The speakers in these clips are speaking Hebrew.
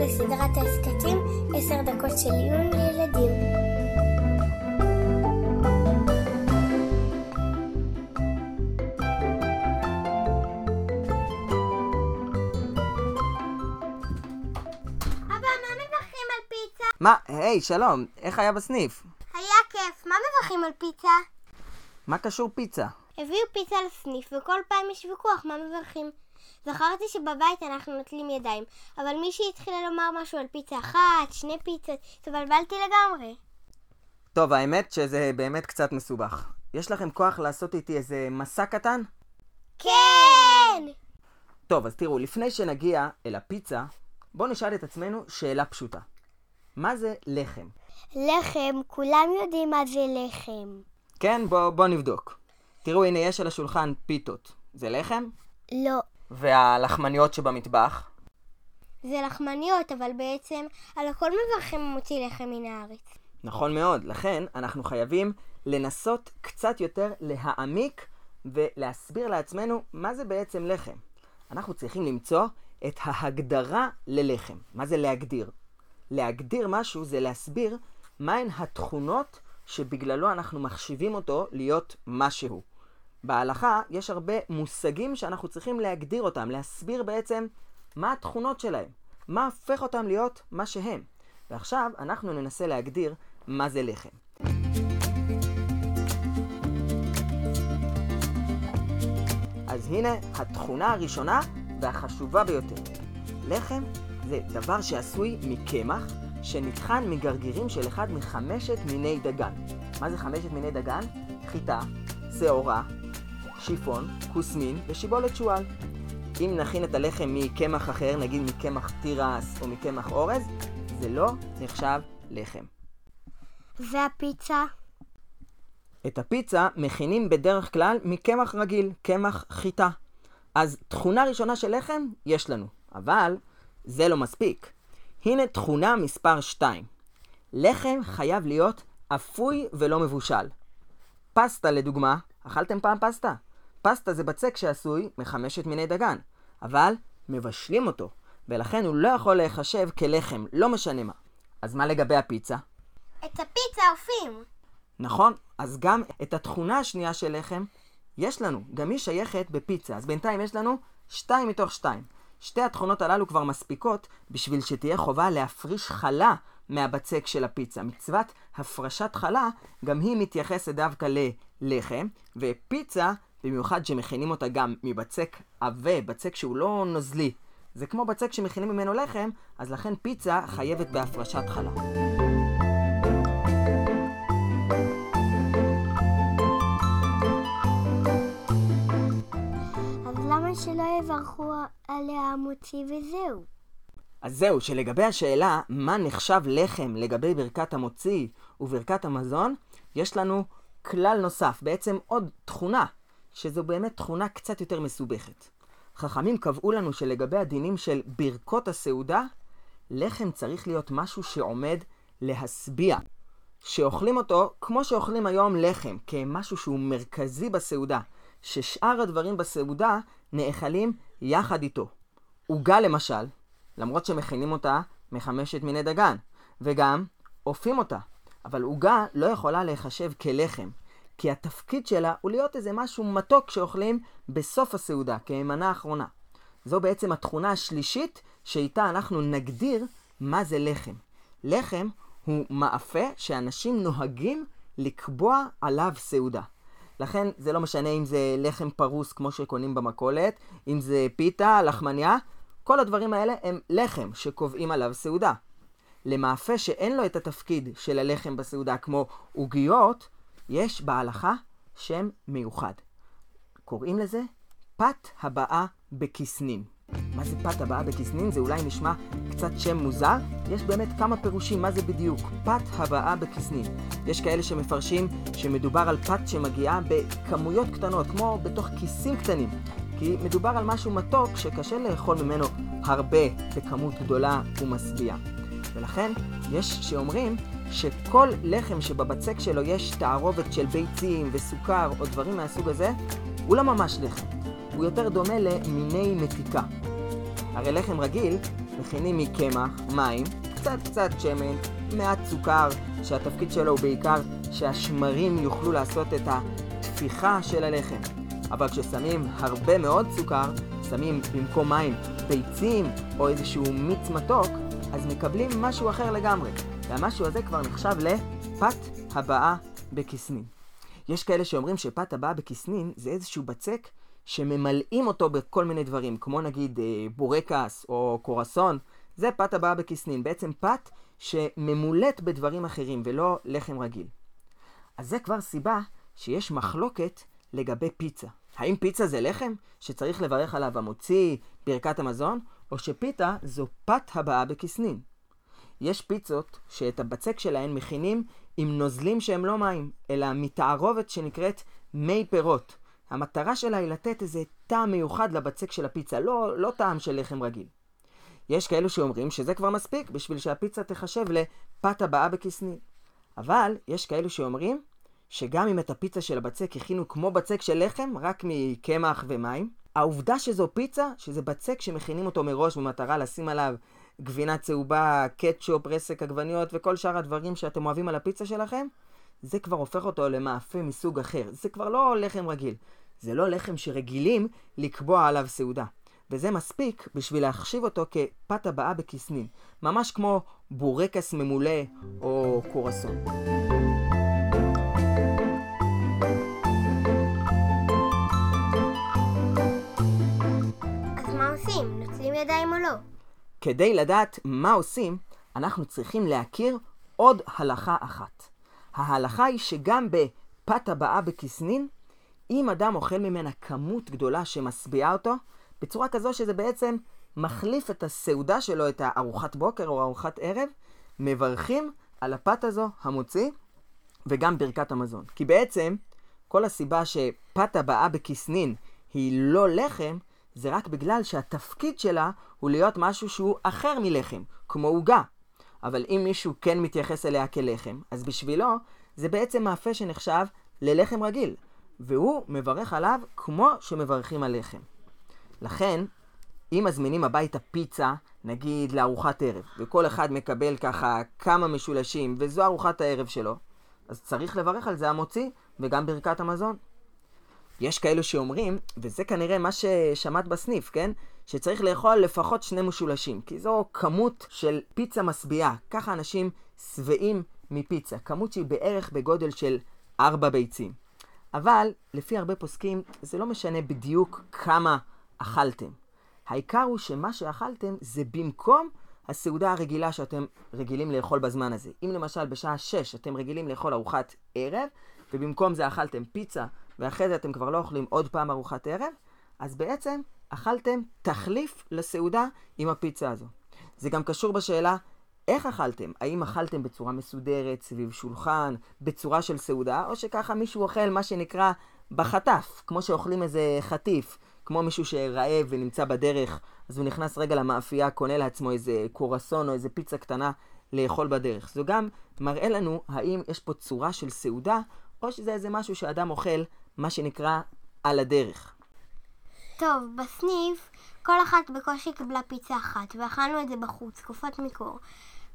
לסדרת ההסכתים עשר דקות של עיון לילדים. אבא, מה מברכים על פיצה? מה, היי, שלום, איך היה בסניף? היה כיף, מה מברכים על פיצה? מה קשור פיצה? הביאו פיצה לסניף וכל פעם יש ויכוח מה מברכים. זכרתי שבבית אנחנו נוטלים ידיים, אבל מישהי התחילה לומר משהו על פיצה אחת, שני פיצות, התבלבלתי לגמרי. טוב, האמת שזה באמת קצת מסובך. יש לכם כוח לעשות איתי איזה מסע קטן? כן! טוב, אז תראו, לפני שנגיע אל הפיצה, בואו נשאל את עצמנו שאלה פשוטה. מה זה לחם? לחם, כולם יודעים מה זה לחם. כן, בואו בוא נבדוק. תראו, הנה יש על השולחן פיתות. זה לחם? לא. והלחמניות שבמטבח? זה לחמניות, אבל בעצם על הכל מברכים המוציא לחם מן הארץ. נכון מאוד, לכן אנחנו חייבים לנסות קצת יותר להעמיק ולהסביר לעצמנו מה זה בעצם לחם. אנחנו צריכים למצוא את ההגדרה ללחם. מה זה להגדיר? להגדיר משהו זה להסביר מהן התכונות שבגללו אנחנו מחשיבים אותו להיות משהו. בהלכה יש הרבה מושגים שאנחנו צריכים להגדיר אותם, להסביר בעצם מה התכונות שלהם, מה הופך אותם להיות מה שהם. ועכשיו אנחנו ננסה להגדיר מה זה לחם. אז הנה התכונה הראשונה והחשובה ביותר. לחם זה דבר שעשוי מקמח שנטחן מגרגירים של אחד מחמשת מיני דגן. מה זה חמשת מיני דגן? חיטה, שעורה, שיפון, כוסמין ושיבולת שועל. אם נכין את הלחם מקמח אחר, נגיד מקמח תירס או מקמח אורז, זה לא נחשב לחם. והפיצה? את הפיצה מכינים בדרך כלל מקמח רגיל, קמח חיטה. אז תכונה ראשונה של לחם יש לנו, אבל זה לא מספיק. הנה תכונה מספר 2. לחם חייב להיות אפוי ולא מבושל. פסטה לדוגמה, אכלתם פעם פסטה? פסטה זה בצק שעשוי מחמשת מיני דגן, אבל מבשלים אותו, ולכן הוא לא יכול להיחשב כלחם, לא משנה מה. אז מה לגבי הפיצה? את הפיצה אופים. נכון, אז גם את התכונה השנייה של לחם יש לנו, גם היא שייכת בפיצה. אז בינתיים יש לנו שתיים מתוך שתיים. שתי התכונות הללו כבר מספיקות בשביל שתהיה חובה להפריש חלה מהבצק של הפיצה. מצוות הפרשת חלה, גם היא מתייחסת דווקא ללחם, ופיצה, במיוחד שמכינים אותה גם מבצק עבה, בצק שהוא לא נוזלי. זה כמו בצק שמכינים ממנו לחם, אז לכן פיצה חייבת בהפרשת חלה. אז למה שלא יברכו עליה המוציא וזהו? אז זהו, שלגבי השאלה מה נחשב לחם לגבי ברכת המוציא וברכת המזון, יש לנו כלל נוסף, בעצם עוד תכונה, שזו באמת תכונה קצת יותר מסובכת. חכמים קבעו לנו שלגבי הדינים של ברכות הסעודה, לחם צריך להיות משהו שעומד להשביע. שאוכלים אותו כמו שאוכלים היום לחם, כמשהו שהוא מרכזי בסעודה, ששאר הדברים בסעודה נאכלים יחד איתו. עוגה למשל, למרות שמכינים אותה מחמשת מיני דגן, וגם אופים אותה. אבל עוגה לא יכולה להיחשב כלחם, כי התפקיד שלה הוא להיות איזה משהו מתוק שאוכלים בסוף הסעודה, כמנה אחרונה. זו בעצם התכונה השלישית שאיתה אנחנו נגדיר מה זה לחם. לחם הוא מאפה שאנשים נוהגים לקבוע עליו סעודה. לכן זה לא משנה אם זה לחם פרוס כמו שקונים במכולת, אם זה פיתה, לחמניה, כל הדברים האלה הם לחם שקובעים עליו סעודה. למאפה שאין לו את התפקיד של הלחם בסעודה כמו עוגיות, יש בהלכה שם מיוחד. קוראים לזה פת הבאה בכיסנין. מה זה פת הבאה בכיסנין? זה אולי נשמע קצת שם מוזר. יש באמת כמה פירושים מה זה בדיוק פת הבאה בכיסנין. יש כאלה שמפרשים שמדובר על פת שמגיעה בכמויות קטנות, כמו בתוך כיסים קטנים. כי מדובר על משהו מתוק שקשה לאכול ממנו הרבה בכמות גדולה ומשביעה. ולכן יש שאומרים שכל לחם שבבצק שלו יש תערובת של ביצים וסוכר או דברים מהסוג הזה, הוא לא ממש לחם. הוא יותר דומה למיני מתיקה. הרי לחם רגיל מכינים מקמח, מים, קצת קצת שמן, מעט סוכר, שהתפקיד שלו הוא בעיקר שהשמרים יוכלו לעשות את התפיחה של הלחם. אבל כששמים הרבה מאוד סוכר, שמים במקום מים ביצים או איזשהו מיץ מתוק, אז מקבלים משהו אחר לגמרי. והמשהו הזה כבר נחשב לפת הבאה בכסנין. יש כאלה שאומרים שפת הבאה בכסנין זה איזשהו בצק שממלאים אותו בכל מיני דברים, כמו נגיד אה, בורקס או קורסון, זה פת הבאה בכסנין. בעצם פת שממולאת בדברים אחרים ולא לחם רגיל. אז זה כבר סיבה שיש מחלוקת לגבי פיצה. האם פיצה זה לחם שצריך לברך עליו המוציא, ברכת המזון, או שפיתה זו פת הבאה בכסנין? יש פיצות שאת הבצק שלהן מכינים עם נוזלים שהם לא מים, אלא מתערובת שנקראת מי פירות. המטרה שלה היא לתת איזה טעם מיוחד לבצק של הפיצה, לא, לא טעם של לחם רגיל. יש כאלו שאומרים שזה כבר מספיק בשביל שהפיצה תחשב לפת הבאה בכסנין. אבל יש כאלו שאומרים שגם אם את הפיצה של הבצק הכינו כמו בצק של לחם, רק מקמח ומים, העובדה שזו פיצה, שזה בצק שמכינים אותו מראש במטרה לשים עליו גבינה צהובה, קטשופ, רסק עגבניות וכל שאר הדברים שאתם אוהבים על הפיצה שלכם, זה כבר הופך אותו למאפה מסוג אחר. זה כבר לא לחם רגיל. זה לא לחם שרגילים לקבוע עליו סעודה. וזה מספיק בשביל להחשיב אותו כפת הבאה בכסנין. ממש כמו בורקס ממולא או קורסון. ידיים או לא? כדי לדעת מה עושים, אנחנו צריכים להכיר עוד הלכה אחת. ההלכה היא שגם בפת הבאה בכסנין, אם אדם אוכל ממנה כמות גדולה שמשביעה אותו, בצורה כזו שזה בעצם מחליף את הסעודה שלו, את הארוחת בוקר או ארוחת ערב, מברכים על הפת הזו המוציא וגם ברכת המזון. כי בעצם כל הסיבה שפת הבאה בכסנין היא לא לחם, זה רק בגלל שהתפקיד שלה הוא להיות משהו שהוא אחר מלחם, כמו עוגה. אבל אם מישהו כן מתייחס אליה כלחם, אז בשבילו זה בעצם מאפה שנחשב ללחם רגיל, והוא מברך עליו כמו שמברכים על לחם. לכן, אם מזמינים הביתה פיצה, נגיד לארוחת ערב, וכל אחד מקבל ככה כמה משולשים, וזו ארוחת הערב שלו, אז צריך לברך על זה המוציא וגם ברכת המזון. יש כאלו שאומרים, וזה כנראה מה ששמעת בסניף, כן? שצריך לאכול לפחות שני משולשים, כי זו כמות של פיצה משביעה. ככה אנשים שבעים מפיצה, כמות שהיא בערך בגודל של ארבע ביצים. אבל, לפי הרבה פוסקים, זה לא משנה בדיוק כמה אכלתם. העיקר הוא שמה שאכלתם זה במקום הסעודה הרגילה שאתם רגילים לאכול בזמן הזה. אם למשל בשעה 6 אתם רגילים לאכול ארוחת ערב, ובמקום זה אכלתם פיצה, ואחרי זה אתם כבר לא אוכלים עוד פעם ארוחת ערב, אז בעצם אכלתם תחליף לסעודה עם הפיצה הזו. זה גם קשור בשאלה איך אכלתם? האם אכלתם בצורה מסודרת, סביב שולחן, בצורה של סעודה, או שככה מישהו אוכל מה שנקרא בחטף, כמו שאוכלים איזה חטיף, כמו מישהו שרעב ונמצא בדרך, אז הוא נכנס רגע למאפייה, קונה לעצמו איזה קורסון או איזה פיצה קטנה לאכול בדרך. זו גם מראה לנו האם יש פה צורה של סעודה, או שזה איזה משהו שאדם אוכל, מה שנקרא, על הדרך. טוב, בסניף כל אחת בקושי קיבלה פיצה אחת, ואכלנו את זה בחוץ, תקופות מקור.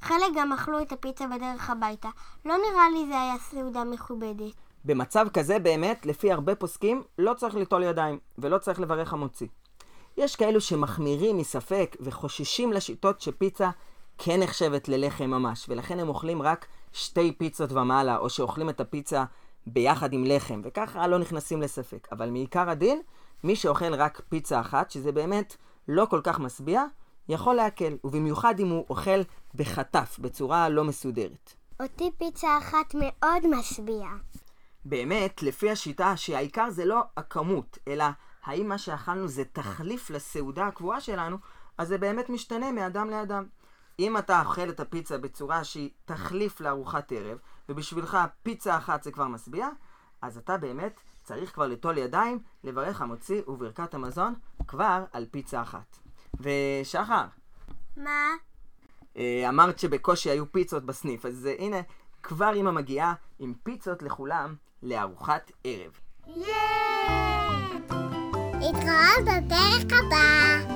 חלק גם אכלו את הפיצה בדרך הביתה. לא נראה לי זה היה סעודה מכובדת. במצב כזה באמת, לפי הרבה פוסקים, לא צריך ליטול ידיים, ולא צריך לברך המוציא. יש כאלו שמחמירים מספק וחוששים לשיטות שפיצה כן נחשבת ללחם ממש, ולכן הם אוכלים רק שתי פיצות ומעלה, או שאוכלים את הפיצה ביחד עם לחם, וככה לא נכנסים לספק. אבל מעיקר הדין, מי שאוכל רק פיצה אחת, שזה באמת לא כל כך משביע, יכול להקל, ובמיוחד אם הוא אוכל בחטף, בצורה לא מסודרת. אותי פיצה אחת מאוד משביעה. באמת, לפי השיטה שהעיקר זה לא הכמות, אלא האם מה שאכלנו זה תחליף לסעודה הקבועה שלנו, אז זה באמת משתנה מאדם לאדם. אם אתה אוכל את הפיצה בצורה שהיא תחליף לארוחת ערב, ובשבילך פיצה אחת זה כבר משביע, אז אתה באמת צריך כבר ליטול ידיים, לברך המוציא וברכת המזון כבר על פיצה אחת. ושחר, מה? אה, אמרת שבקושי היו פיצות בסניף, אז אה, הנה, כבר אמא מגיעה עם פיצות לכולם לארוחת ערב. להתראות בפרק הבא.